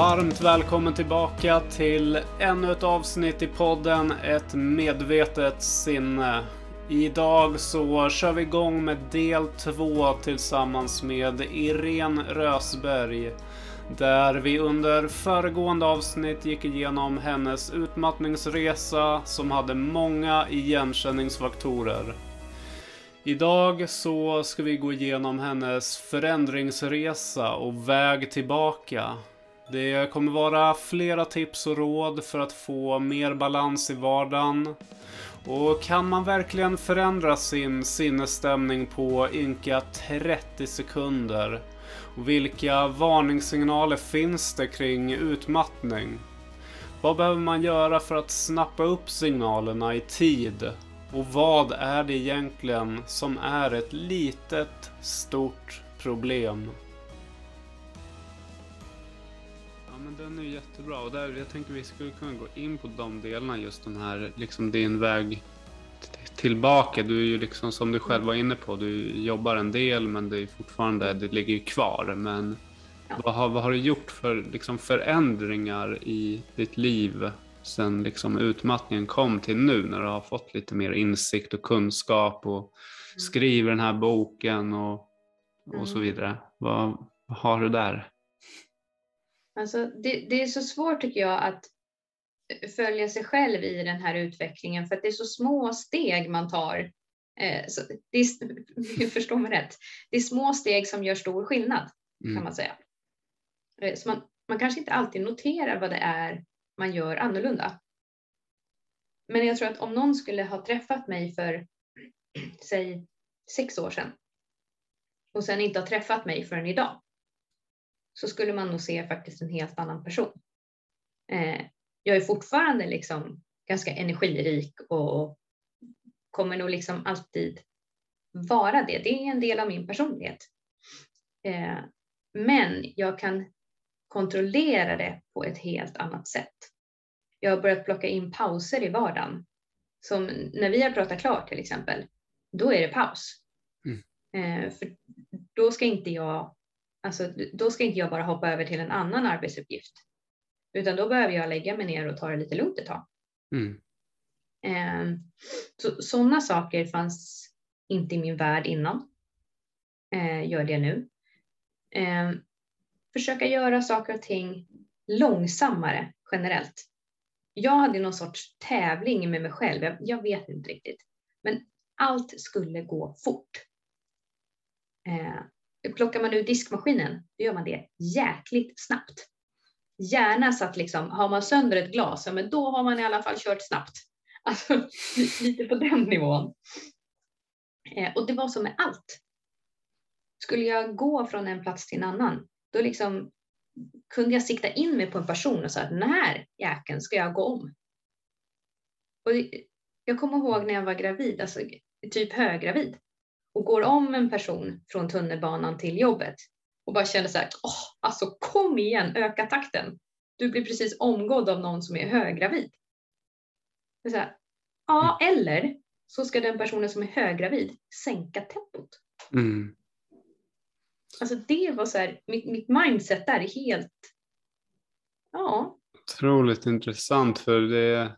Varmt välkommen tillbaka till ännu ett avsnitt i podden Ett medvetet sinne. Idag så kör vi igång med del två tillsammans med Irene Rösberg. Där vi under föregående avsnitt gick igenom hennes utmattningsresa som hade många igenkänningsfaktorer. Idag så ska vi gå igenom hennes förändringsresa och väg tillbaka. Det kommer vara flera tips och råd för att få mer balans i vardagen. Och kan man verkligen förändra sin sinnesstämning på ynka 30 sekunder? Och vilka varningssignaler finns det kring utmattning? Vad behöver man göra för att snappa upp signalerna i tid? Och vad är det egentligen som är ett litet, stort problem? Den är jättebra och där, jag tänker vi skulle kunna gå in på de delarna just den här, liksom din väg tillbaka. Du är ju liksom som du själv var inne på, du jobbar en del men det är fortfarande, det ligger ju kvar. Men ja. vad, har, vad har du gjort för liksom förändringar i ditt liv sen liksom utmattningen kom till nu när du har fått lite mer insikt och kunskap och mm. skriver den här boken och, och så mm. vidare. Vad, vad har du där? Alltså, det, det, är så svårt tycker jag att följa sig själv i den här utvecklingen för att det är så små steg man tar. Eh, så det är, förstå mig rätt, det är små steg som gör stor skillnad mm. kan man säga. Eh, så man, man kanske inte alltid noterar vad det är man gör annorlunda. Men jag tror att om någon skulle ha träffat mig för, säg sex år sedan och sen inte har träffat mig förrän idag så skulle man nog se faktiskt en helt annan person. Eh, jag är fortfarande liksom ganska energirik och kommer nog liksom alltid vara det. Det är en del av min personlighet. Eh, men jag kan kontrollera det på ett helt annat sätt. Jag har börjat plocka in pauser i vardagen. Som när vi har pratat klart till exempel, då är det paus. Mm. Eh, för då ska inte jag Alltså, då ska inte jag bara hoppa över till en annan arbetsuppgift, utan då behöver jag lägga mig ner och ta det lite lugnt ett tag. Mm. Eh, så, sådana saker fanns inte i min värld innan. Eh, gör det nu. Eh, försöka göra saker och ting långsammare generellt. Jag hade någon sorts tävling med mig själv, jag, jag vet inte riktigt. Men allt skulle gå fort. Eh, plockar man ur diskmaskinen, då gör man det jäkligt snabbt. Gärna så att liksom, har man sönder ett glas, ja, men då har man i alla fall kört snabbt. Alltså lite på den nivån. Eh, och det var så med allt. Skulle jag gå från en plats till en annan, då liksom kunde jag sikta in mig på en person och säga att den här jäkeln ska jag gå om. Och jag kommer ihåg när jag var gravid, alltså typ höggravid och går om en person från tunnelbanan till jobbet och bara känner så här, åh, alltså kom igen, öka takten. Du blir precis omgådd av någon som är höggravid. Det är ja, mm. eller så ska den personen som är höggravid sänka tempot. Mm. Alltså det var så här, mitt, mitt mindset där är helt, ja. Otroligt intressant för det,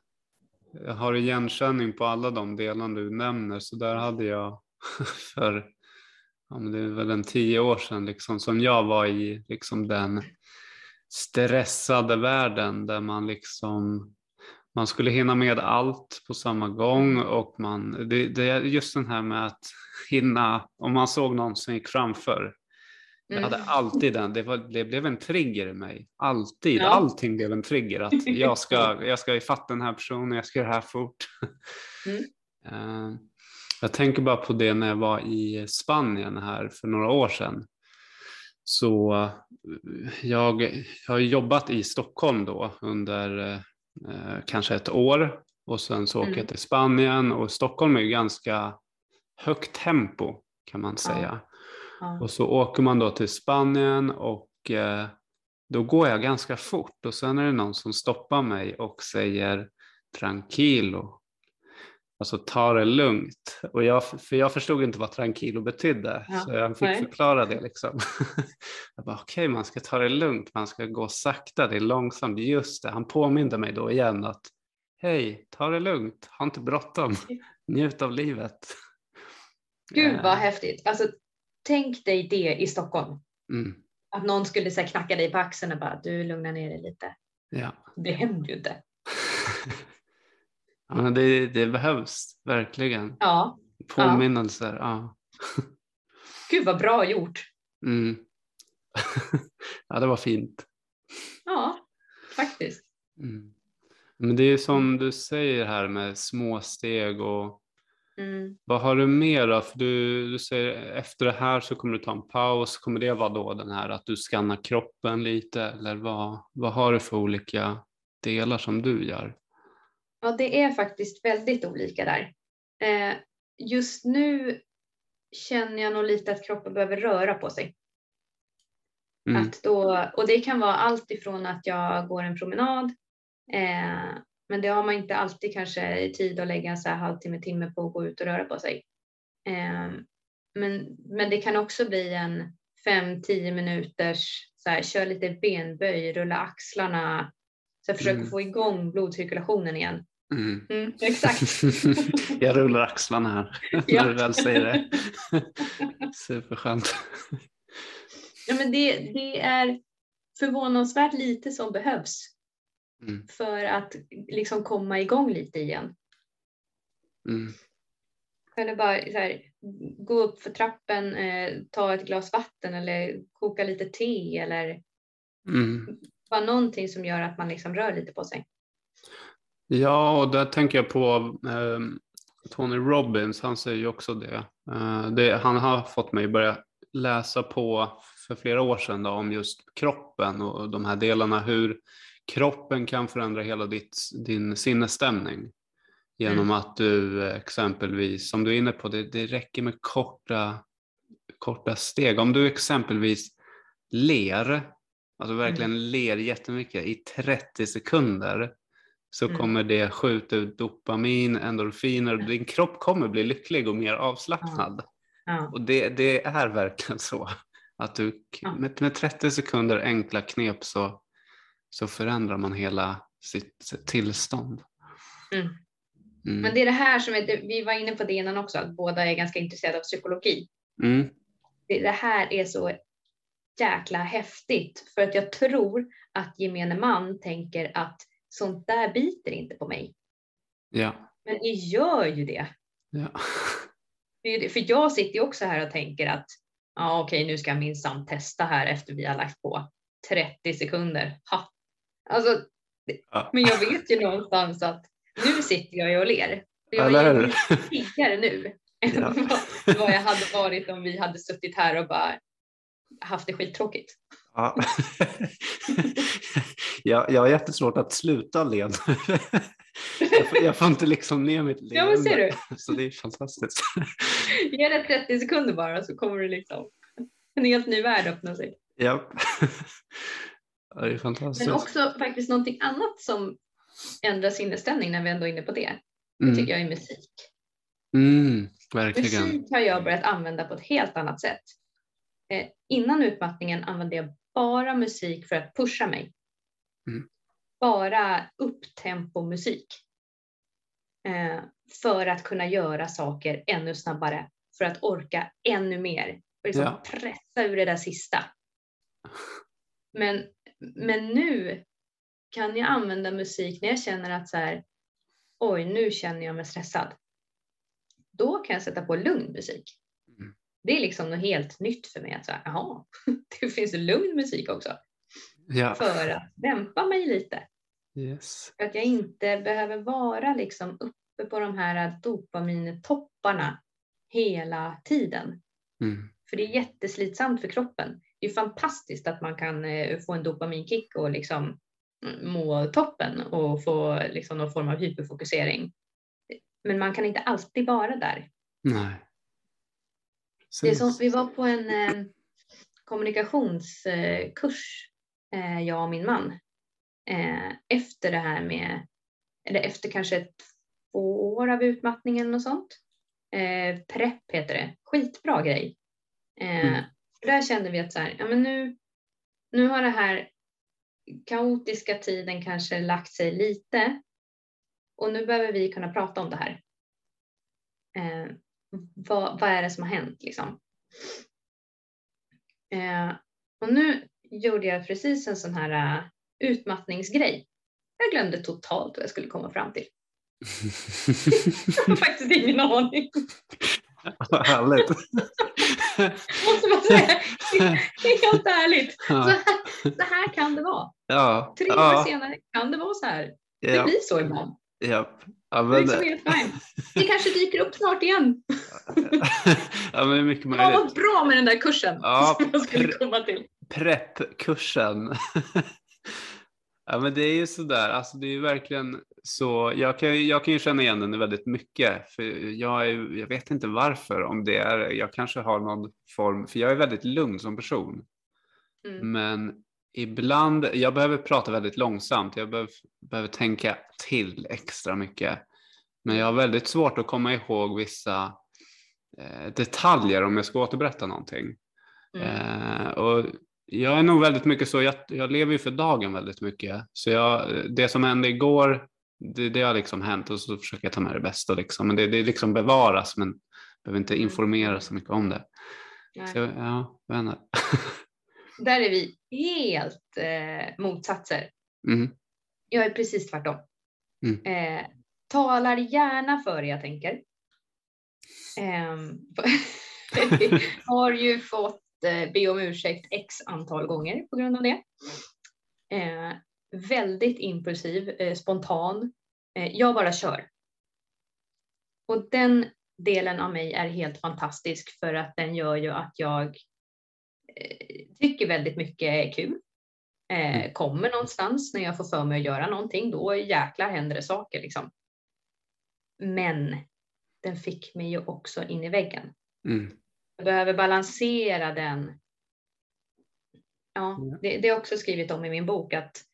jag har igenkänning på alla de delarna du nämner så där hade jag för ja, men det är väl en tio år sedan liksom, som jag var i liksom den stressade världen där man liksom man skulle hinna med allt på samma gång och man, det, det är just den här med att hinna, om man såg någon som gick framför, jag hade mm. alltid den, det, var, det, blev en trigger i mig. Alltid, ja. allting blev en trigger. Att jag ska, jag ska ifatt den här personen, jag ska göra det här fort. Mm. Jag tänker bara på det när jag var i Spanien här för några år sedan. Så eh, jag, jag har jobbat i Stockholm då under eh, kanske ett år och sen så åker mm. jag till Spanien och Stockholm är ju ganska högt tempo kan man säga. Ja. Och så åker man då till Spanien och eh, då går jag ganska fort och sen är det någon som stoppar mig och säger tranquilo Alltså ta det lugnt. Och jag, för jag förstod inte vad tranquilo betydde. Ja, Så jag fick nej. förklara det liksom. jag bara okej, man ska ta det lugnt, man ska gå sakta, det är långsamt. Just det, han påminde mig då igen att hej, ta det lugnt, ha inte bråttom, njut av livet. Gud vad Eh, häftigt. Alltså, tänk dig det i Stockholm. Mm, Att någon skulle så knacka dig på axeln och bara du lugnar ner dig lite. ja. Det händer ju inte. ja det, det behövs verkligen. Ja, Påminnelser. Ja. gud vad bra gjort. Mm. ja, det var fint. Ja, faktiskt. Mm. Men det är som du säger här med små steg och Mm. vad har du mer då? För du, du säger efter det här så kommer du ta en paus. Kommer det vara då den här att du skannar kroppen lite eller vad, vad har du för olika delar som du gör? Ja, det är faktiskt väldigt olika där. Eh, just nu känner jag nog lite att kroppen behöver röra på sig. Mm. Att då, och det kan vara allt ifrån att jag går en promenad, eh, men det har man inte alltid kanske tid att lägga en så här halvtimme, timme på att gå ut och röra på sig. Eh, men, men det kan också bli en fem, tio minuters, så här, kör lite benböj, rulla axlarna, så jag försöker Mm. få igång blodcirkulationen igen. Mm. Mm, exakt. jag rullar axlarna här när du väl säger det. Superskönt. Ja, men det, det är förvånansvärt lite som behövs Mm. för att liksom komma igång lite igen. Mm. Eller bara här, gå upp för trappen, eh, ta ett glas vatten eller koka lite te eller Mm. bara någonting som gör att man liksom rör lite på sig. Ja, och där tänker jag på eh, Tony Robbins, han säger ju också det. Eh, det. Han har fått mig att börja läsa på för flera år sedan då, om just kroppen och de här delarna, hur kroppen kan förändra hela ditt, din sinnesstämning. Genom Mm. att du eh, exempelvis, som du är inne på, det, det räcker med korta, korta steg. Om du exempelvis ler, alltså verkligen ler jättemycket i 30 sekunder, så Mm. kommer det skjuta ut dopamin, endorfiner och din kropp kommer bli lycklig och mer avslappnad. Ja. Och det, det är verkligen så. Att du med, med 30 sekunder enkla knep så, så förändrar man hela sitt, sitt tillstånd. Mm. Mm. Men det är det här som är, vi var inne på det innan också, att båda är ganska intresserade av psykologi. Mm. Det, det här är så jäkla häftigt för att jag tror att gemene man tänker att sånt där biter inte på mig. Ja. Men det gör ju det. ja. För jag sitter ju också här och tänker att ja, okej, nu ska jag minsann testa här efter vi har lagt på 30 sekunder. Ha. Alltså, Ja. men jag vet ju någonstans att nu sitter jag ju och ler. Jag Eller är ju piggare nu än Ja. vad, vad jag hade varit om vi hade suttit här och bara haft det skittråkigt. Ja. jag, jag har jättesvårt att sluta le. jag, får, jag får inte liksom ner mitt leende. Ja, men ser du? Så det är fantastiskt. Ge det 30 sekunder bara så kommer det liksom en helt ny värld öppna sig. ja. ja, det är fantastiskt. Men också faktiskt någonting annat som ändrar sinnesstämning när vi ändå är inne på det. Det mm. tycker jag är musik. Mm, verkligen. Musik har jag börjat använda på ett helt annat sätt. Eh, innan utmattningen använde jag bara musik för att pusha mig. Mm. Bara upptempo-musik. Eh, för att kunna göra saker ännu snabbare. För att orka ännu mer. Och liksom Ja. pressa ur det där sista. Men, men nu kan jag använda musik när jag känner att så här, oj, nu känner jag mig stressad. Då kan jag sätta på lugn musik. Det är liksom något helt nytt för mig. Att här, jaha, det finns lugn musik också. Ja. För att dämpa mig lite. Yes. För att jag inte behöver vara liksom uppe på de här dopamintopparna hela tiden. Mm. För det är jätteslitsamt för kroppen. Det är fantastiskt att man kan eh, få en dopaminkick och liksom mm, må toppen och få liksom någon form av hyperfokusering. Men man kan inte alltid vara där. Nej. Det är som, vi var på en eh, kommunikationskurs, eh, jag och min man, eh, efter det här med, eller efter kanske två år av utmattning eller något sånt. Eh, Prepp heter det. Skitbra grej. Eh, Mm. Där kände vi att så här, ja, men nu, nu har det här kaotiska tiden kanske lagt sig lite och nu behöver vi kunna prata om det här. Vad, vad är det som har hänt liksom? Eh, och nu gjorde jag precis en sån här uh, utmattningsgrej. Jag glömde totalt vad jag skulle komma fram till. Jag har faktiskt ingen aning. Vad härligt. Måste man säga. Helt ärligt. Så här, så här kan det vara. ja, Tre år ja, senare kan det vara så här. Det ja, blir så ibland. ja. Ja, Det är men, liksom helt fine. Det kanske dyker upp snart igen. ja, men det är mycket Ja, möjligt. vad bra med den där kursen Ja, som jag skulle komma till. Preppkursen. ja men det är ju sådär, alltså det är ju verkligen så, jag kan, jag kan ju känna igen den väldigt mycket, för jag, är, jag vet inte varför, om det är, jag kanske har någon form, för jag är väldigt lugn som person, Mm. men ibland, jag behöver prata väldigt långsamt, jag behöver, behöver tänka till extra mycket, men jag har väldigt svårt att komma ihåg vissa eh, detaljer om jag ska återberätta någonting. Mm. Eh, och jag är nog väldigt mycket så, jag, jag lever ju för dagen väldigt mycket. Så jag, det som hände igår, det, det har liksom hänt och så försöker jag ta med det bästa. Liksom. Men det, det liksom bevaras men behöver inte informera så mycket om det. Nej. Så, ja, vänner. Där är vi helt eh, motsatser. mm, Jag är precis tvärtom. Mm. Eh, talar gärna före jag tänker. Ehm, har ju fått eh, be om ursäkt x antal gånger på grund av det. Eh, väldigt impulsiv, eh, spontan. Eh, jag bara kör. Och den delen av mig är helt fantastisk för att den gör ju att jag eh, tycker väldigt mycket är kul. Eh, Mm. kommer någonstans när jag får för mig att göra någonting, då jäklar händer det saker liksom. Men den fick mig ju också in i väggen. mm, Jag behöver balansera den. Ja, det, det är också skrivit om i min bok att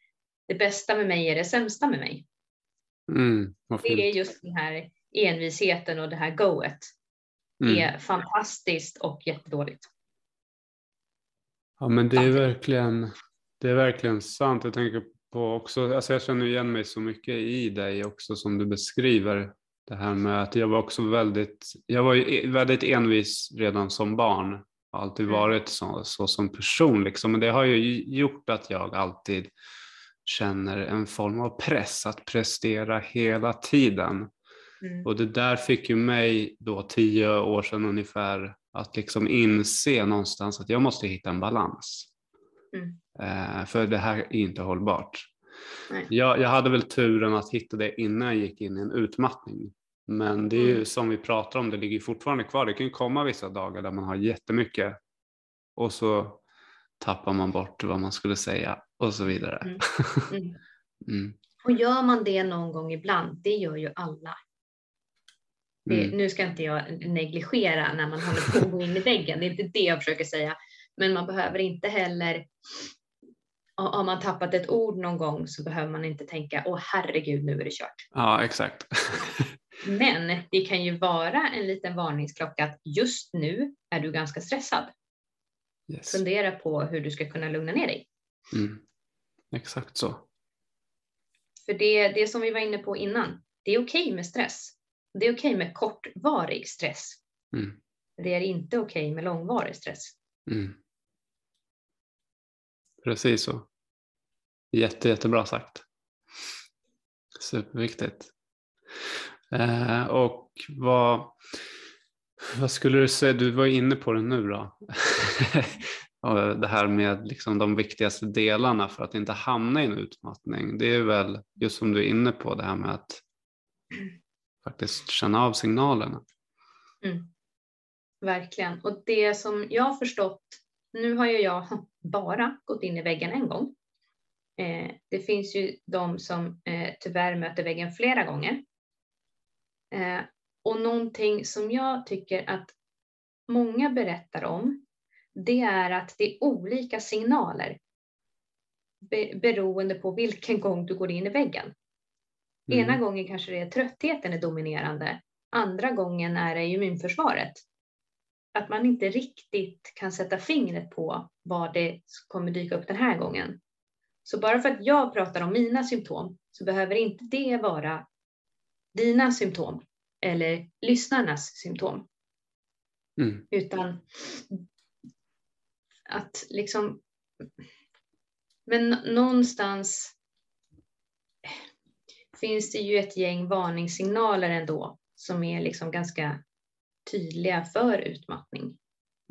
det bästa med mig är det sämsta med mig. mm, Det är just den här envisheten och det här goet. Mm. är fantastiskt och jättedåligt. Ja men det är verkligen, det är verkligen sant. Jag tänker på också, alltså jag känner igen mig så mycket i dig också som du beskriver. Det här med att jag var också väldigt, jag var ju e- väldigt envis redan som barn. Har alltid Mm. varit så, så som person liksom. Men det har ju gjort att jag alltid känner en form av press att prestera hela tiden. Mm. Och det där fick ju mig då tio år sedan ungefär att liksom inse någonstans att jag måste hitta en balans. Mm. Eh, för det här är inte hållbart. Jag, jag hade väl turen att hitta det innan jag gick in i en utmattning. Men det är ju Mm. som vi pratar om, det ligger fortfarande kvar. Det kan ju komma vissa dagar där man har jättemycket och så tappar man bort vad man skulle säga och så vidare. Mm. Mm. Mm. Och gör man det någon gång ibland, det gör ju alla. Mm. Nu ska inte jag negligera när man håller på att gå in i väggen, det är inte det jag försöker säga. Men man behöver inte heller, ha- har man tappat ett ord någon gång så behöver man inte tänka, åh herregud nu är det kört. Ja, exakt. Men det kan ju vara en liten varningsklocka att just nu är du ganska stressad. yes. Fundera på hur du ska kunna lugna ner dig. mm. Exakt så. För det, det som vi var inne på innan, det är okej med stress. Det är okej med kortvarig stress. Mm. Det är inte okej med långvarig stress. Mm. Precis så. Jätte, jättebra sagt. Superviktigt. Eh, och vad, vad skulle du säga, du var inne på det nu då. Det här med liksom de viktigaste delarna för att inte hamna i en utmattning. Det är väl just som du är inne på det här med att faktiskt känna av signalerna. Mm. Verkligen. Och det som jag har förstått, nu har ju jag bara gått in i väggen en gång. Eh, det finns ju de som eh, tyvärr möter väggen flera gånger. Eh, och någonting som jag tycker att många berättar om, det är att det är olika signaler be- beroende på vilken gång du går in i väggen. Mm. Ena gången kanske det är tröttheten är dominerande, andra gången är det immunförsvaret. Att man inte riktigt kan sätta fingret på vad det kommer dyka upp den här gången. Så bara för att jag pratar om mina symptom så behöver inte det vara dina symptom eller lyssnarnas symptom. Mm. Utan att liksom... Men nå- någonstans finns det ju ett gäng varningssignaler ändå som är liksom ganska tydliga för utmattning.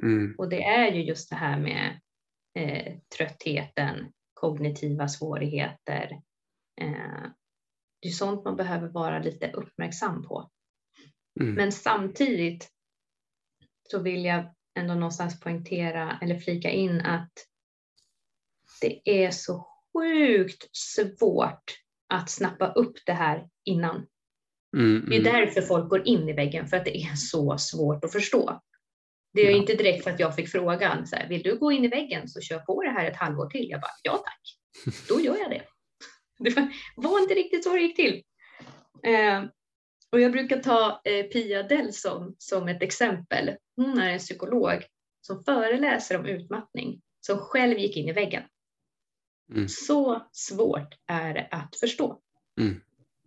Mm. Och det är ju just det här med eh, tröttheten, kognitiva svårigheter. Eh, det är sånt man behöver vara lite uppmärksam på. Mm. Men samtidigt så vill jag ändå någonstans poängtera eller flika in att det är så sjukt svårt att snappa upp det här innan. Mm. Det är Mm. därför folk går in i väggen, för att det är så svårt att förstå. Det är Ja. inte direkt för att jag fick frågan, så här, vill du gå in i väggen så kör på det här ett halvår till. Jag bara, ja tack, då gör jag det. Det var- inte riktigt så det gick till. Eh, och jag brukar ta eh, Pia Delson som ett exempel. Hon är en psykolog som föreläser om utmattning, som själv gick in i väggen. Mm. Så svårt är det att förstå. Mm.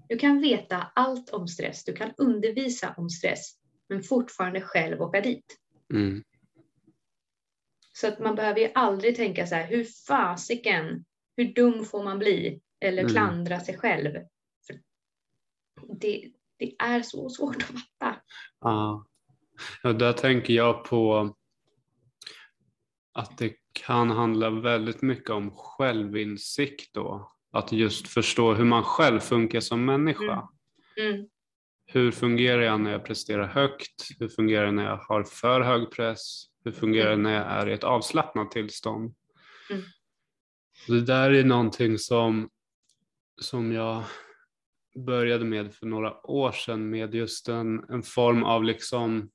Du kan veta allt om stress, du kan undervisa om stress, men fortfarande själv åka dit. Mm. Så att man behöver ju aldrig tänka så här, hur fasiken, hur dum får man bli? Eller Mm. klandra sig själv. För det, det är så svårt att fatta. Ja. ja, där tänker jag på att det kan handla väldigt mycket om självinsikt då. Att just förstå hur man själv funkar som människa. Mm. Hur fungerar jag när jag presterar högt? Hur fungerar det när jag har för hög press? Hur fungerar det när jag är i ett avslappnat tillstånd? Mm. Det där är någonting som, som jag började med för några år sedan med just en, en form av liksom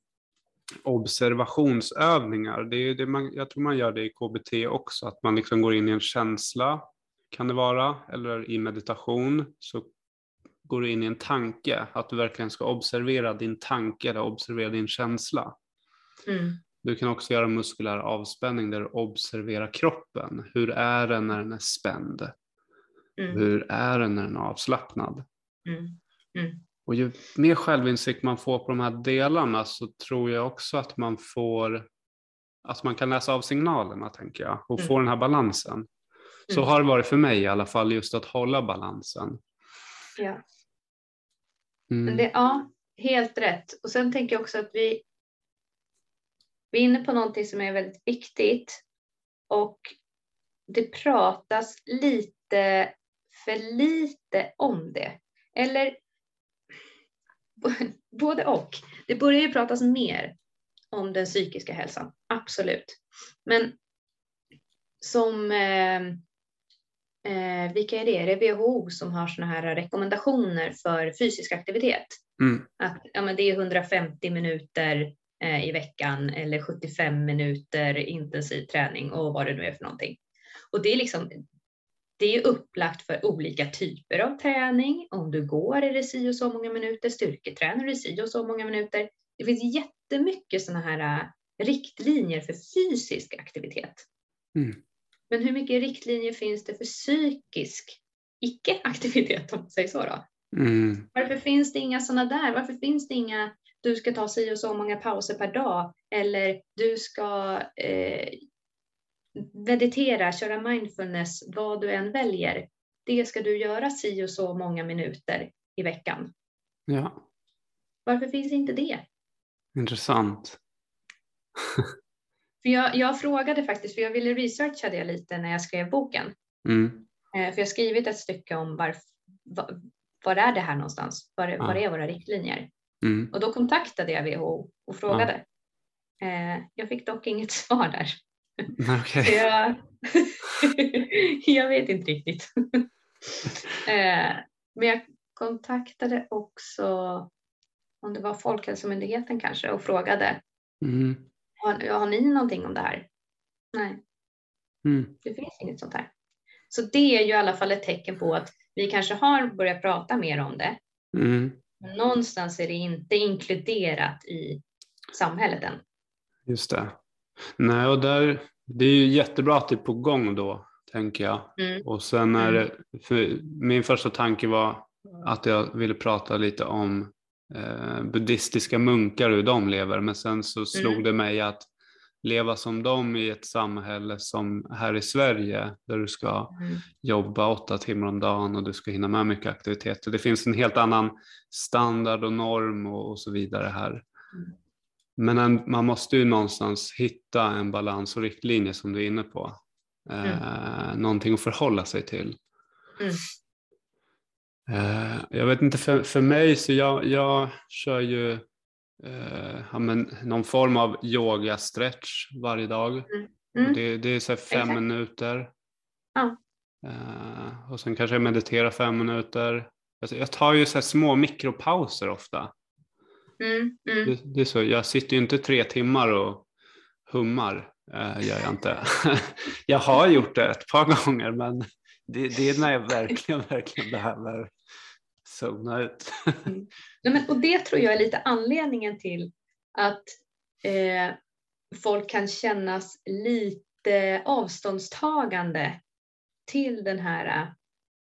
observationsövningar. Det är det man, jag tror man gör det i KBT också, att man liksom går in i en känsla, kan det vara, eller i meditation så går du in i en tanke, att du verkligen ska observera din tanke eller observera din känsla. Mm. Du kan också göra muskulär avspänning där du observerar kroppen. Hur är den när den är spänd? Mm. Hur är den när den är avslappnad? Mm. Och ju mer självinsikt man får på de här delarna så tror jag också att man får att man kan läsa av signalerna tänker jag och Mm. få den här balansen. Så Mm. har det varit för mig i alla fall just att hålla balansen. Ja. Mm. Men det, ja, helt rätt. Och sen tänker jag också att vi, vi är inne på någonting som är väldigt viktigt. Och det pratas lite för lite om det. Eller både och. Det börjar ju pratas mer om den psykiska hälsan, absolut. Men som, eh, eh, vilka är det? Är det WHO som har såna här rekommendationer för fysisk aktivitet? Mm. Att ja, men det är 150 minuter eh, i veckan eller 75 minuter intensiv träning och vad det nu är för någonting. Och det är liksom det är upplagt för olika typer av träning. Om du går är det si och så många minuter, styrketränar är det si och så många minuter. Det finns jättemycket sådana här äh, riktlinjer för fysisk aktivitet. Mm. Men hur mycket riktlinjer finns det för psykisk icke-aktivitet om man säger så då? Mm. Varför finns det inga sådana där? Varför finns det inga du ska ta si och så många pauser per dag eller du ska eh, meditera, köra mindfulness, vad du än väljer. Det ska du göra si och så många minuter i veckan. Ja, Varför finns inte det? intressant. För jag, jag frågade faktiskt, för jag ville researcha det lite när jag skrev boken. Mm. Eh, för jag har skrivit ett stycke om varf, var, var är det här någonstans? Var, Ja. var är våra riktlinjer? Mm. Och då kontaktade jag WHO och frågade. Eh, jag fick dock inget svar där. Så jag, jag vet inte riktigt. eh, men jag kontaktade också, om det var Folkhälsomyndigheten kanske, och frågade. Mm. Har, har ni någonting om det här? Nej, Mm. det finns inget sånt här. Så det är ju i alla fall ett tecken på att vi kanske har börjat prata mer om det. Mm. Men någonstans är det inte inkluderat i samhället än. Just det. Nej, och där, det är ju jättebra att det är på gång då, tänker jag. Mm. Och sen är Mm. det, för min första tanke var att jag ville prata lite om eh, buddhistiska munkar, hur de lever. Men sen så slog Mm. det mig att leva som dem i ett samhälle som här i Sverige, där du ska Mm. jobba åtta timmar om dagen och du ska hinna med mycket aktiviteter. Det finns en helt annan standard och norm och, och så vidare här. Mm. Men en, man måste ju någonstans hitta en balans och riktlinje som du är inne på. Eh, Någonting att förhålla sig till. Mm. Eh, jag vet inte, för, för mig så jag, jag kör ju eh, ja, men någon form av yoga stretch varje dag. Mm. Och det, det är så fem Exakt. minuter. Ja. Eh, och sen kanske jag mediterar fem minuter. Alltså, jag tar ju så små mikropauser ofta. Mm. Mm. Det, det är så, jag sitter ju inte tre timmar och hummar. Eh, gör jag inte. jag har gjort det ett par gånger men det, det är när jag verkligen, verkligen behöver zona ut. Nej, men, och det tror jag är lite anledningen till att eh, folk kan kännas lite avståndstagande till den här eh,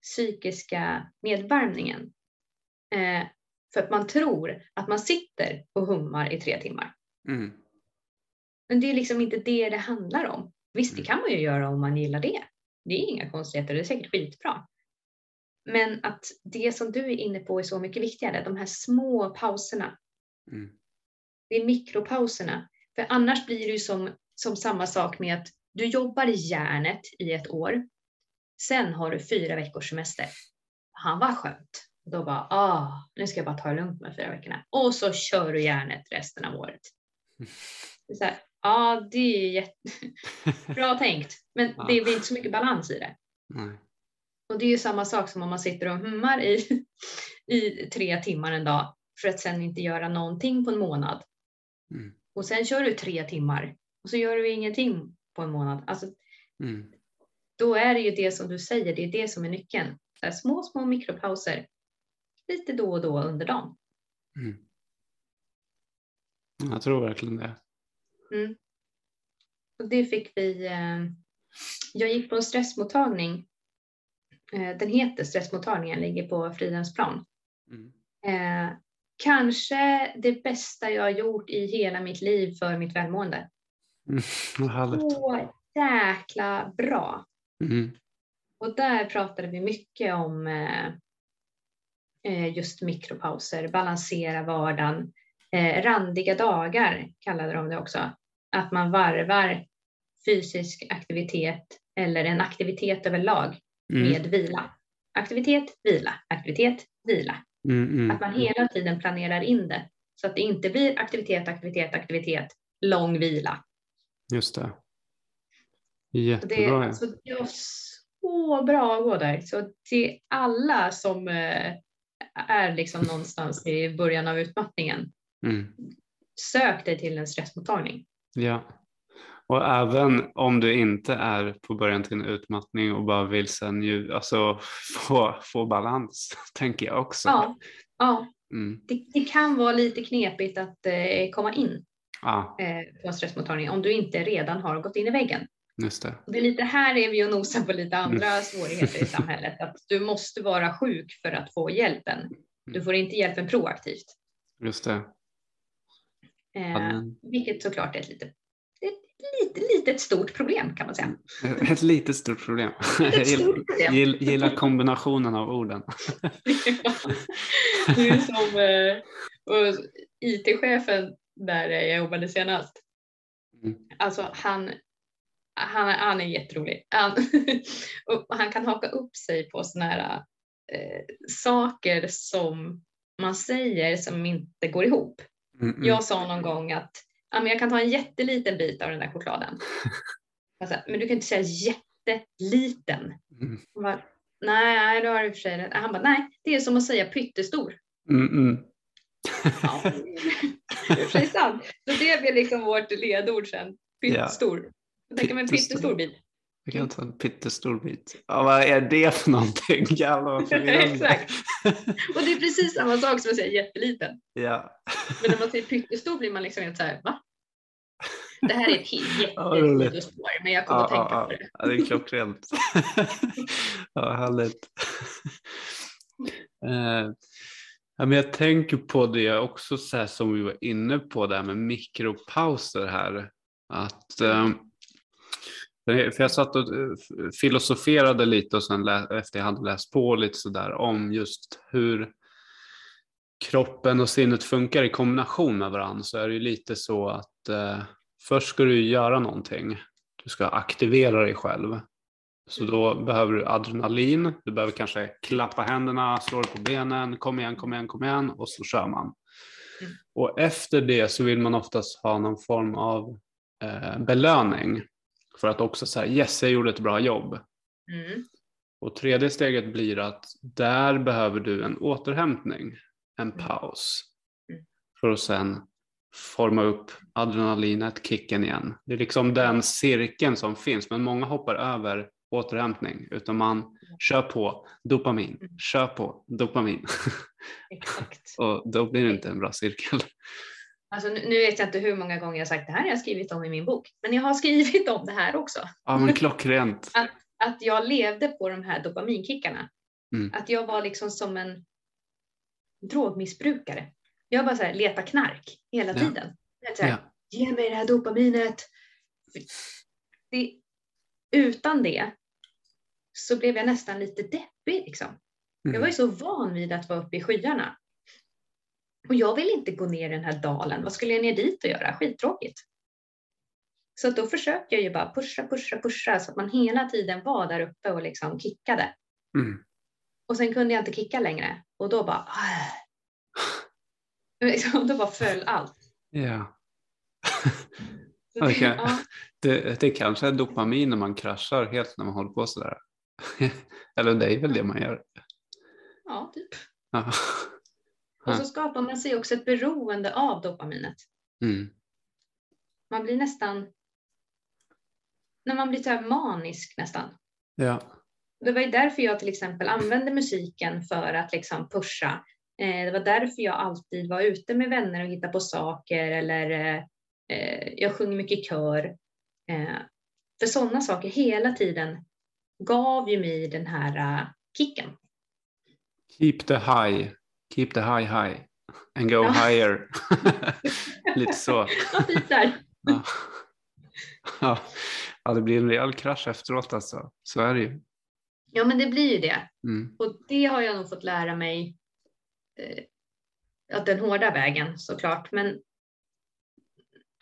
psykiska nedvärmningen. Eh, för att man tror att man sitter och hummar i tre timmar. Mm. Men det är liksom inte det det handlar om. Visst, det Mm. kan man ju göra om man gillar det. Det är inga konstigheter, det är säkert skitbra. Men att det som du är inne på är så mycket viktigare, de här små pauserna. Mm. Det är mikropauserna. För annars blir det ju som, som samma sak med att du jobbar i järnet i ett år. Sen har du fyra veckors semester. Han var skönt. Då bara, ah, nu ska jag bara ta det lugnt med fyra veckorna. Och så kör du järnet resten av året. Så här, ja, det är jättebra tänkt. Men Ja. det blir inte så mycket balans i det. Nej. Och det är ju samma sak som om man sitter och hummar i, i tre timmar en dag för att sen inte göra någonting på en månad. Mm. Och sen kör du tre timmar och så gör du ingenting på en månad. Alltså, Mm. då är det ju det som du säger, det är det som är nyckeln. Så här, små, små mikropauser lite då och då under dagen. Mm. Jag tror verkligen det. Mm. Och det fick vi. Eh, jag gick på en stressmottagning. Eh, den heter stressmottagningen, ligger på Fridhemsplan. Mm. Eh, kanske det bästa jag har gjort i hela mitt liv för mitt välmående. Mm. Så jäkla bra. Mm. Och där pratade vi mycket om eh, just mikropauser, balansera vardagen. Eh, randiga dagar kallade de det också. Att man varvar fysisk aktivitet eller en aktivitet överlag Mm. med vila. Aktivitet, vila, aktivitet, vila. Mm. Mm. Att man hela tiden planerar in det så att det inte blir aktivitet, aktivitet, aktivitet, lång vila. Just det. Det, Jättebra. ja. så det var så bra att gå där. Så till alla som eh, är liksom någonstans i början av utmattningen, Mm. sök dig till en stressmottagning. Ja. Och även om du inte är på början till en utmattning och bara vill sen ju, alltså, få, få balans, tänker jag också. Ja, ja Mm. det, det kan vara lite knepigt att eh, komma in Ja, eh, på en stressmottagning om du inte redan har gått in i väggen. Just det. Det är lite här är vi och nosar på lite andra svårigheter i samhället. Att du måste vara sjuk för att få hjälpen. Du får inte hjälpen proaktivt. Just det. Eh, vilket såklart är ett litet, ett lite, litet stort problem kan man säga. Ett litet stort problem. Ett Jag gillar, stort problem. gill- gillar kombinationen av orden. det är som eh, IT-chefen där jag jobbade senast. Mm. Alltså han, han, han är jätterolig. Han, han kan haka upp sig på såna här eh, saker som man säger som inte går ihop. Mm, mm. Jag sa någon gång att ja, men jag kan ta en jätteliten bit av den där chokladen. Alltså, men du kan inte säga jätteliten. Mm. Han bara, nej, då har du för sig. Han bara, nej, det är som att säga pyttestor. Mm, mm. Ja, det är sant. Så det blir liksom vårt ledord sen. Pyttestor. Jag tänker mig en Pyttestor. bit. Jag kan ta en pyttestor bit. Ja, vad är det för någonting? Jävlar vad. Exakt. Och det är precis samma sak som att säga jätteliten. ja. Men när man säger pyttestor blir man liksom helt så här, va? Det här är ett Ja, jättesidospår, men jag kommer att tänka ja, på det. ja, det är klockrent. ja, härligt. Eh, ja, men jag tänker på det också så här som vi var inne på där med mikropauser här. Att, eh, för jag satt och eh, filosoferade lite och sen efter jag hade läst på lite sådär om just hur kroppen och sinnet funkar i kombination med varandra så är det ju lite så att eh, först ska du göra någonting. Du ska aktivera dig själv. Så då behöver du adrenalin, du behöver kanske klappa händerna, slå dig på benen, kom igen, kom igen, kom igen och så kör man. Mm. Och efter det så vill man oftast ha någon form av eh, belöning för att också säga yes, jag gjorde ett bra jobb. Mm. Och tredje steget blir att där behöver du en återhämtning, en Mm. paus. Mm. För att sen forma upp adrenalinet, kicken igen. Det är liksom den cirkeln som finns, men många hoppar över återhämtning, utan man kör på dopamin, Mm. kör på dopamin. Exakt. och då blir det inte en bra cirkel. Alltså, nu, vet jag inte hur många gånger jag sagt det här har jag skrivit om i min bok, men jag har skrivit om det här också. Ja, men klockrent. Att jag levde på de här dopaminkickarna. Mm. Att jag var liksom som en drogmissbrukare. Jag bara så här, leta knark hela Ja. tiden. Här, Ja. Ge mig det här dopaminet. Det, utan det så blev jag nästan lite deppig. Liksom. Jag var Mm. ju så van vid att vara uppe i skyarna. Och jag vill inte gå ner i den här dalen. Vad skulle jag ner dit och göra? Skittråkigt. Så då försökte jag ju bara pusha, pusha, pusha så att man hela tiden var där uppe och liksom kickade. Mm. Och sen kunde jag inte kicka längre och då bara... Liksom, då bara föll allt. Ja. Så det- ja, Det, det kanske är dopamin när man kraschar helt när man håller på sådär. Eller det är väl det man gör. ja, typ. Och så skapar man sig också ett beroende av dopaminet. Mm. Man blir nästan... När man blir så manisk nästan. Ja. Det var ju därför jag till exempel använde musiken för att liksom pusha. Eh, det var därför jag alltid var ute med vänner och hittade på saker eller eh, jag sjunger mycket i kör. Eh, för sådana saker hela tiden gav ju mig den här kicken. Keep the high. Keep the high high. And go Ja. higher. Lite så. Ja, det blir en rejäl krasch efteråt alltså. Så är det ju. Ja, men det blir ju det. Mm. Och det har jag nog fått lära mig eh, att den hårda vägen såklart. Men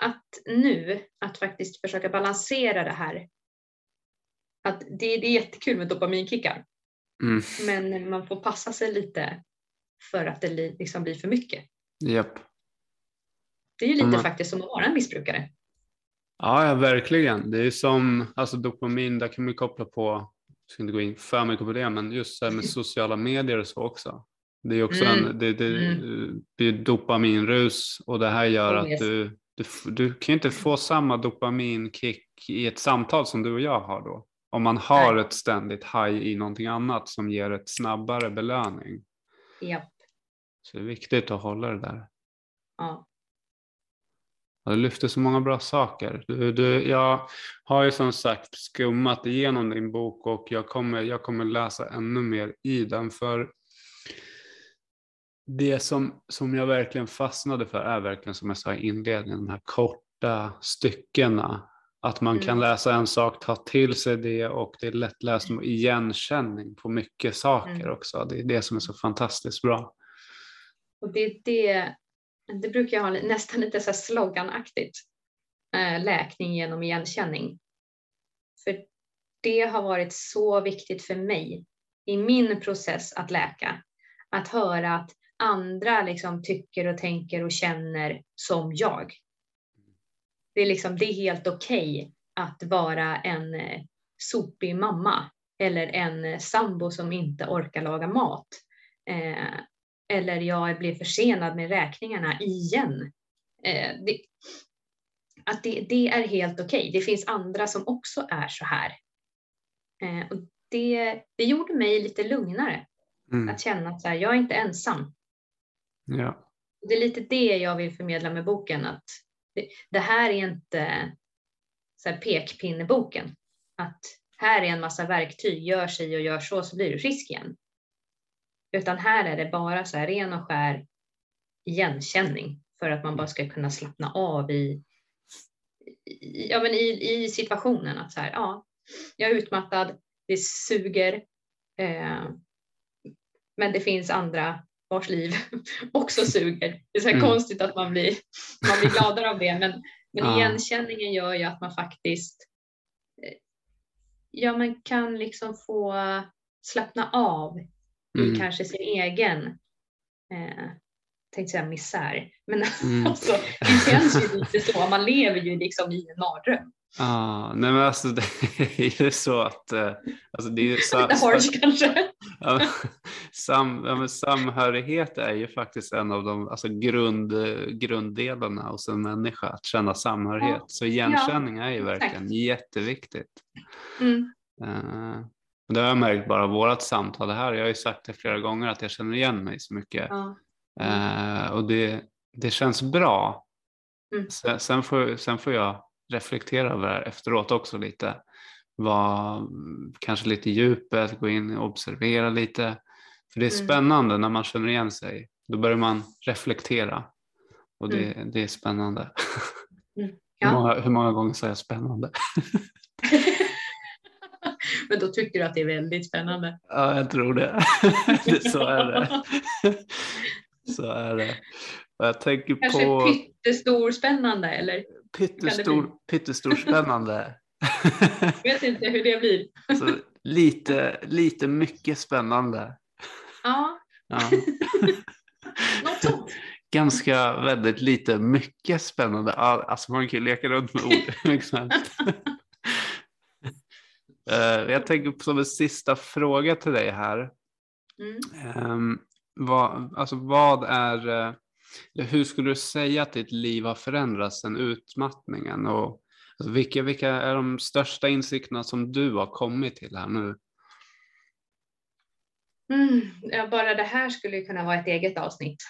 att nu, att faktiskt försöka balansera det här. Att det, det är jättekul med dopaminkickar, Mm. men man får passa sig lite för att det li- liksom blir för mycket. Japp. Det är ju lite Mm. faktiskt som att vara en missbrukare. Ja, ja, verkligen. Det är som alltså dopamin, där kan man koppla på, jag ska inte gå in för mycket på det, men just det här med sociala medier och så också. Det är också Mm. en, det, det, Mm. det är dopaminrus och det här gör Oh, att yes. du, du, f- du kan inte få samma dopaminkick i ett samtal som du och jag har då. Om man har Nej. ett ständigt high i någonting annat som ger ett snabbare belöning. Ja. Så det är viktigt att hålla det där. ja. Ja, du lyfter så många bra saker. Du, du, jag har ju som sagt skummat igenom din bok och jag kommer, jag kommer läsa ännu mer i den. För det som, som jag verkligen fastnade för är verkligen som jag sa i inledningen, de här korta styckena. Att man kan Mm. läsa en sak, ta till sig det och det är lättläst med igenkänning på mycket saker Mm. också. Det är det som är så fantastiskt bra. Och det, det, det brukar jag ha nästan lite så här sloganaktigt. Eh, läkning genom igenkänning. För det har varit så viktigt för mig i min process att läka. Att höra att andra liksom tycker och tänker och känner som jag. Det är, liksom, det är helt okej att vara en eh, sopig mamma eller en eh, sambo som inte orkar laga mat. Eh, eller jag blir försenad med räkningarna igen. Eh, det, att det, det är helt okej. Det finns andra som också är så här. Eh, och det, det gjorde mig lite lugnare. Mm. Att känna att så här, jag är inte ensam. Ja. Det är lite det jag vill förmedla med boken. Att det, här är inte så här pekpinneboken. Att här är en massa verktyg, gör sig och gör så så blir du frisk igen. Utan här är det bara så här ren och skär igenkänning för att man bara ska kunna slappna av i, i, ja, men i, i situationen. Att så här, ja, jag är utmattad, det suger, eh, men det finns andra vars liv också suger. Det är så mm. konstigt att man blir, man blir gladare av det, men, men ja. igenkänningen gör ju att man faktiskt eh, ja, man kan liksom få slappna av mm. i kanske sin egen eh, tänkte säga misär, men mm. alltså, det känns ju lite så. Man lever ju liksom i en mardröm. Ah, nej men alltså det är ju så att... Eh, alltså det är ju så, Lite harsh kanske. Ja, sam, ja, samhörighet är ju faktiskt en av de alltså grund, grunddelarna hos en människa, att känna samhörighet. Ja. Så igenkänning är ju verkligen Exakt. jätteviktigt. Mm. Uh, det har jag märkt bara av vårt samtal här. Jag har ju sagt det flera gånger att jag känner igen mig så mycket. Ja. Uh, och det, det känns bra. Mm. Sen, sen, får, sen får jag reflektera över det här efteråt också lite. Var kanske lite djupet, gå in och observera lite. För det är mm. spännande när man känner igen sig. Då börjar man reflektera och det, mm. det är spännande. Mm. Ja. Hur, många, hur många gånger sa jag spännande? Men då tycker du att det är väldigt spännande. Ja, jag tror det. så är det. Så är det. Jag tänker Kanske på... pyttestor spännande eller? Pyttestor, pyttestor spännande. Jag vet inte hur det blir. Så lite, lite mycket spännande. Ja. ja. Ganska väldigt lite mycket spännande. Alltså man kan ju leka runt med ord. Uh, jag tänker som en sista fråga till dig här. Mm. Um, vad, alltså vad är, uh, hur skulle du säga att ditt liv har förändrats sen utmattningen? Och, alltså, vilka, vilka är de största insikterna som du har kommit till här nu? Mm, ja, bara det här skulle kunna vara ett eget avsnitt.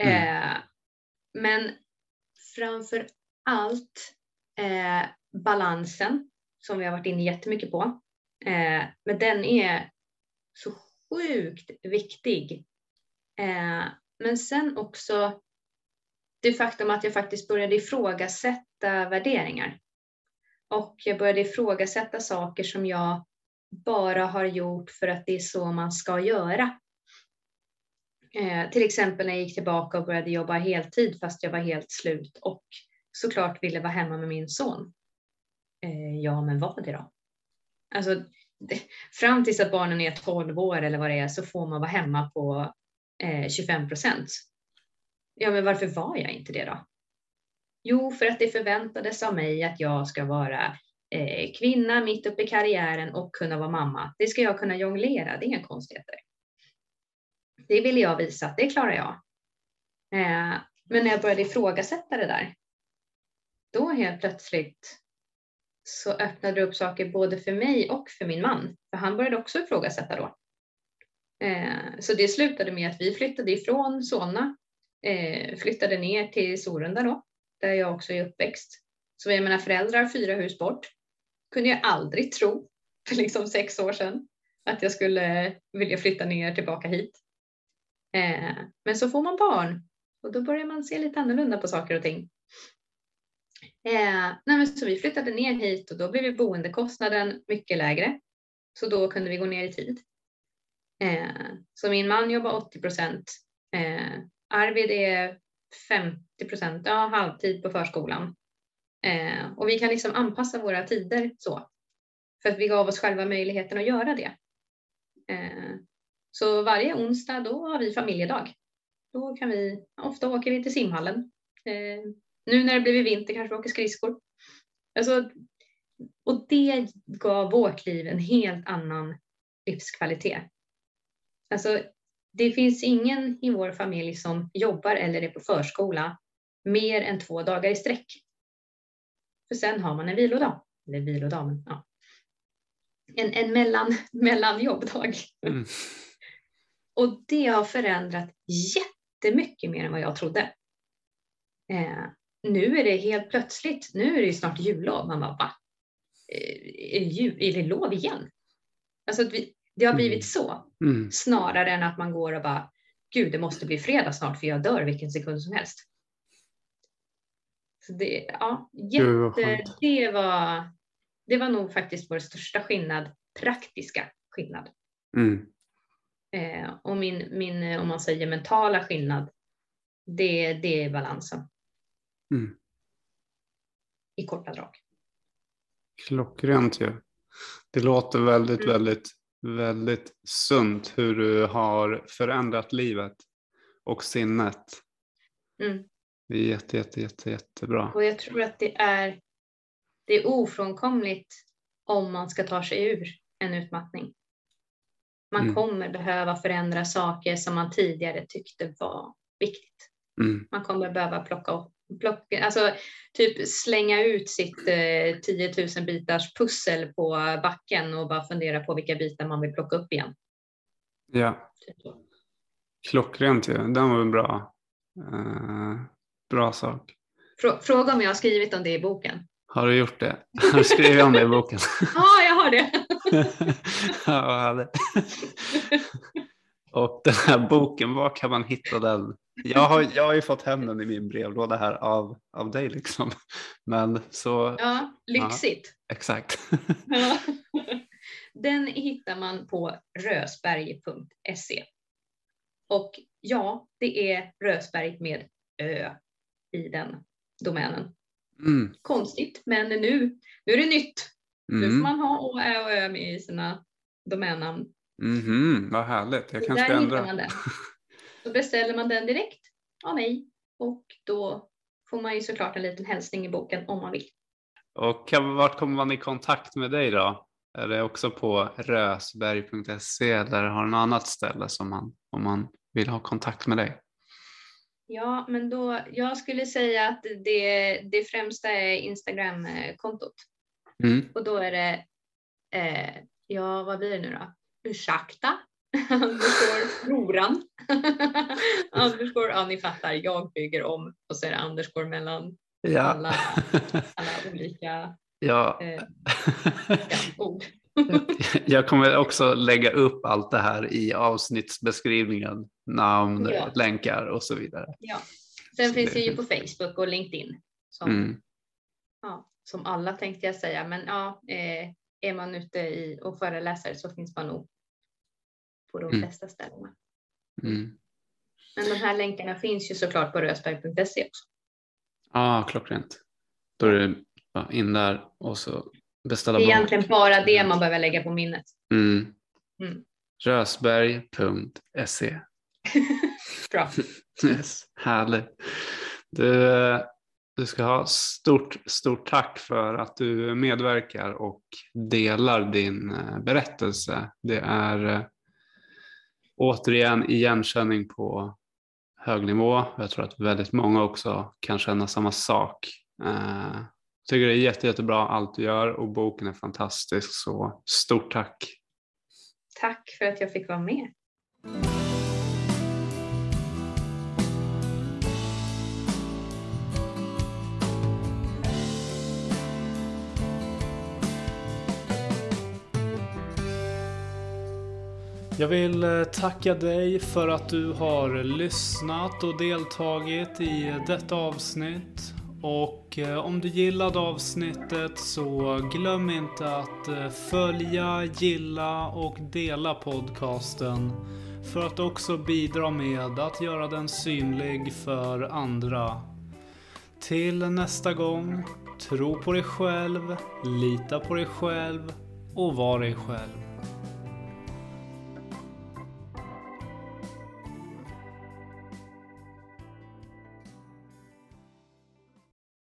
Mm. Eh, men framför allt eh, balansen som vi har varit inne jättemycket på. Eh, men den är så sjukt viktig. Eh, men sen också det faktum att jag faktiskt började ifrågasätta värderingar. Och jag började ifrågasätta saker som jag bara har gjort för att det är så man ska göra. Eh, till exempel när jag gick tillbaka och började jobba heltid fast jag var helt slut och såklart ville vara hemma med min son. Eh, ja, men var det då? Alltså, det, fram tills att barnen är 12 år eller vad det är så får man vara hemma på eh, 25 procent. Ja, men varför var jag inte det då? Jo, för att det förväntades av mig att jag ska vara Eh, kvinna mitt uppe i karriären och kunna vara mamma. Det ska jag kunna jonglera, det är inga konstigheter. Det ville jag visa att det klarar jag. Eh, men när jag började ifrågasätta det där, då helt plötsligt så öppnade det upp saker både för mig och för min man. För han började också ifrågasätta då. Eh, så det slutade med att vi flyttade ifrån Solna, flyttade ner till Sorunda då, där jag också är uppväxt. Så jag menar föräldrar fyra hus bort. Kunde jag aldrig tro för liksom sex år sedan att jag skulle vilja flytta ner tillbaka hit. Eh, men så får man barn och då börjar man se lite annorlunda på saker och ting. Eh, nej så vi flyttade ner hit och då blev boendekostnaden mycket lägre. Så då kunde vi gå ner i tid. Eh, så min man jobbar 80 procent. Eh, Arvid är 50 procent, ja halvtid på förskolan. Eh, och vi kan liksom anpassa våra tider så. För att vi gav oss själva möjligheten att göra det. Eh, så varje onsdag då har vi familjedag. Då kan vi, ofta åker vi till simhallen. Eh, nu när det blivit vinter kanske vi åker skridskor. Alltså, och det gav vårt liv en helt annan livskvalitet. Alltså, det finns ingen i vår familj som jobbar eller är på förskola mer än två dagar i sträck. För sen har man en vilodag. Eller vilodag, men ja. en, en mellan, mellanjobbdag. Mm. Och det har förändrat jättemycket mer än vad jag trodde. Eh, nu är det helt plötsligt, nu är det snart jullov. Man bara, va? Eh, är det, jul, är det lov igen? Alltså vi, det har blivit mm. så. Mm. Snarare än att man går och bara, gud det måste bli fredag snart för jag dör vilken sekund som helst. Så det, ja, jätte, det, var, det var nog faktiskt vår största skillnad, praktiska skillnad. Mm. Eh, och min, min, om man säger mentala skillnad, det, det är balansen. Mm. I korta drag. Klockrent ju. Det låter väldigt, mm. väldigt, väldigt sunt hur du har förändrat livet och sinnet. Mm. Det är jätte, jätte, jätte, jättebra. Och jag tror att det är, det är ofrånkomligt om man ska ta sig ur en utmattning. Man mm. kommer behöva förändra saker som man tidigare tyckte var viktigt. Mm. Man kommer behöva plocka upp plocka, alltså typ slänga ut sitt eh, 10 000 bitars pussel på backen och bara fundera på vilka bitar man vill plocka upp igen. Ja. Typ Klockrent ju. Ja. Den var en bra, eh, bra sak. Fråga om jag har skrivit om det i boken. Har du gjort det? Har du skrivit om det i boken? ja, jag har det. ja, och den här boken, var kan man hitta den? Jag har, jag har ju fått hem den i min brevlåda här av, av dig liksom. Men så. Ja, lyxigt. Ja, exakt. Ja. Den hittar man på rösberg.se. Och ja, det är Rösberg med Ö i den domänen. Mm. Konstigt, men nu, nu är det nytt. Mm. Nu får man ha Å, Ä och Ö med i sina domännamn. Mm, vad härligt, jag kanske ska ändra. Man den. Då beställer man den direkt av mig och då får man ju såklart en liten hälsning i boken om man vill. Och vart kommer man i kontakt med dig då? Är det också på rösberg.se eller har du något annat ställe som man, om man vill ha kontakt med dig? Ja, men då, jag skulle säga att det, det främsta är Instagram-kontot. Mm. Och då är det, eh, ja vad blir det nu då? Ursäkta? underscore Roran. underscore, ja ni fattar, jag bygger om och så är det underscore mellan ja. alla, alla olika ja. Eh, ja, ord. jag kommer också lägga upp allt det här i avsnittsbeskrivningen, namn, ja. länkar och så vidare. Ja. Sen så finns det ju på Facebook och LinkedIn som, mm. ja, som alla tänkte jag säga, men ja, eh, är man ute i och föreläser så finns man nog på de mm. flesta ställena. Mm. Men de här länkarna finns ju såklart på rösberg.se också. Ja, ah, klockrent. Då är det in där och så beställa Det är egentligen bara det man behöver lägga på minnet. Mm. Mm. Rösberg.se Bra. yes, härligt. Du, du ska ha stort, stort tack för att du medverkar och delar din eh, berättelse. Det är eh, återigen igenkänning på hög nivå. Jag tror att väldigt många också kan känna samma sak. Tycker det är jätte, jättebra allt du gör och boken är fantastisk så stort tack. Tack för att jag fick vara med. Jag vill eh, tacka dig för att du har lyssnat och deltagit i detta avsnitt. Och eh, om du gillade avsnittet så glöm inte att eh, följa, gilla och dela podcasten för att också bidra med att göra den synlig för andra. Till nästa gång, tro på dig själv, lita på dig själv och var dig själv.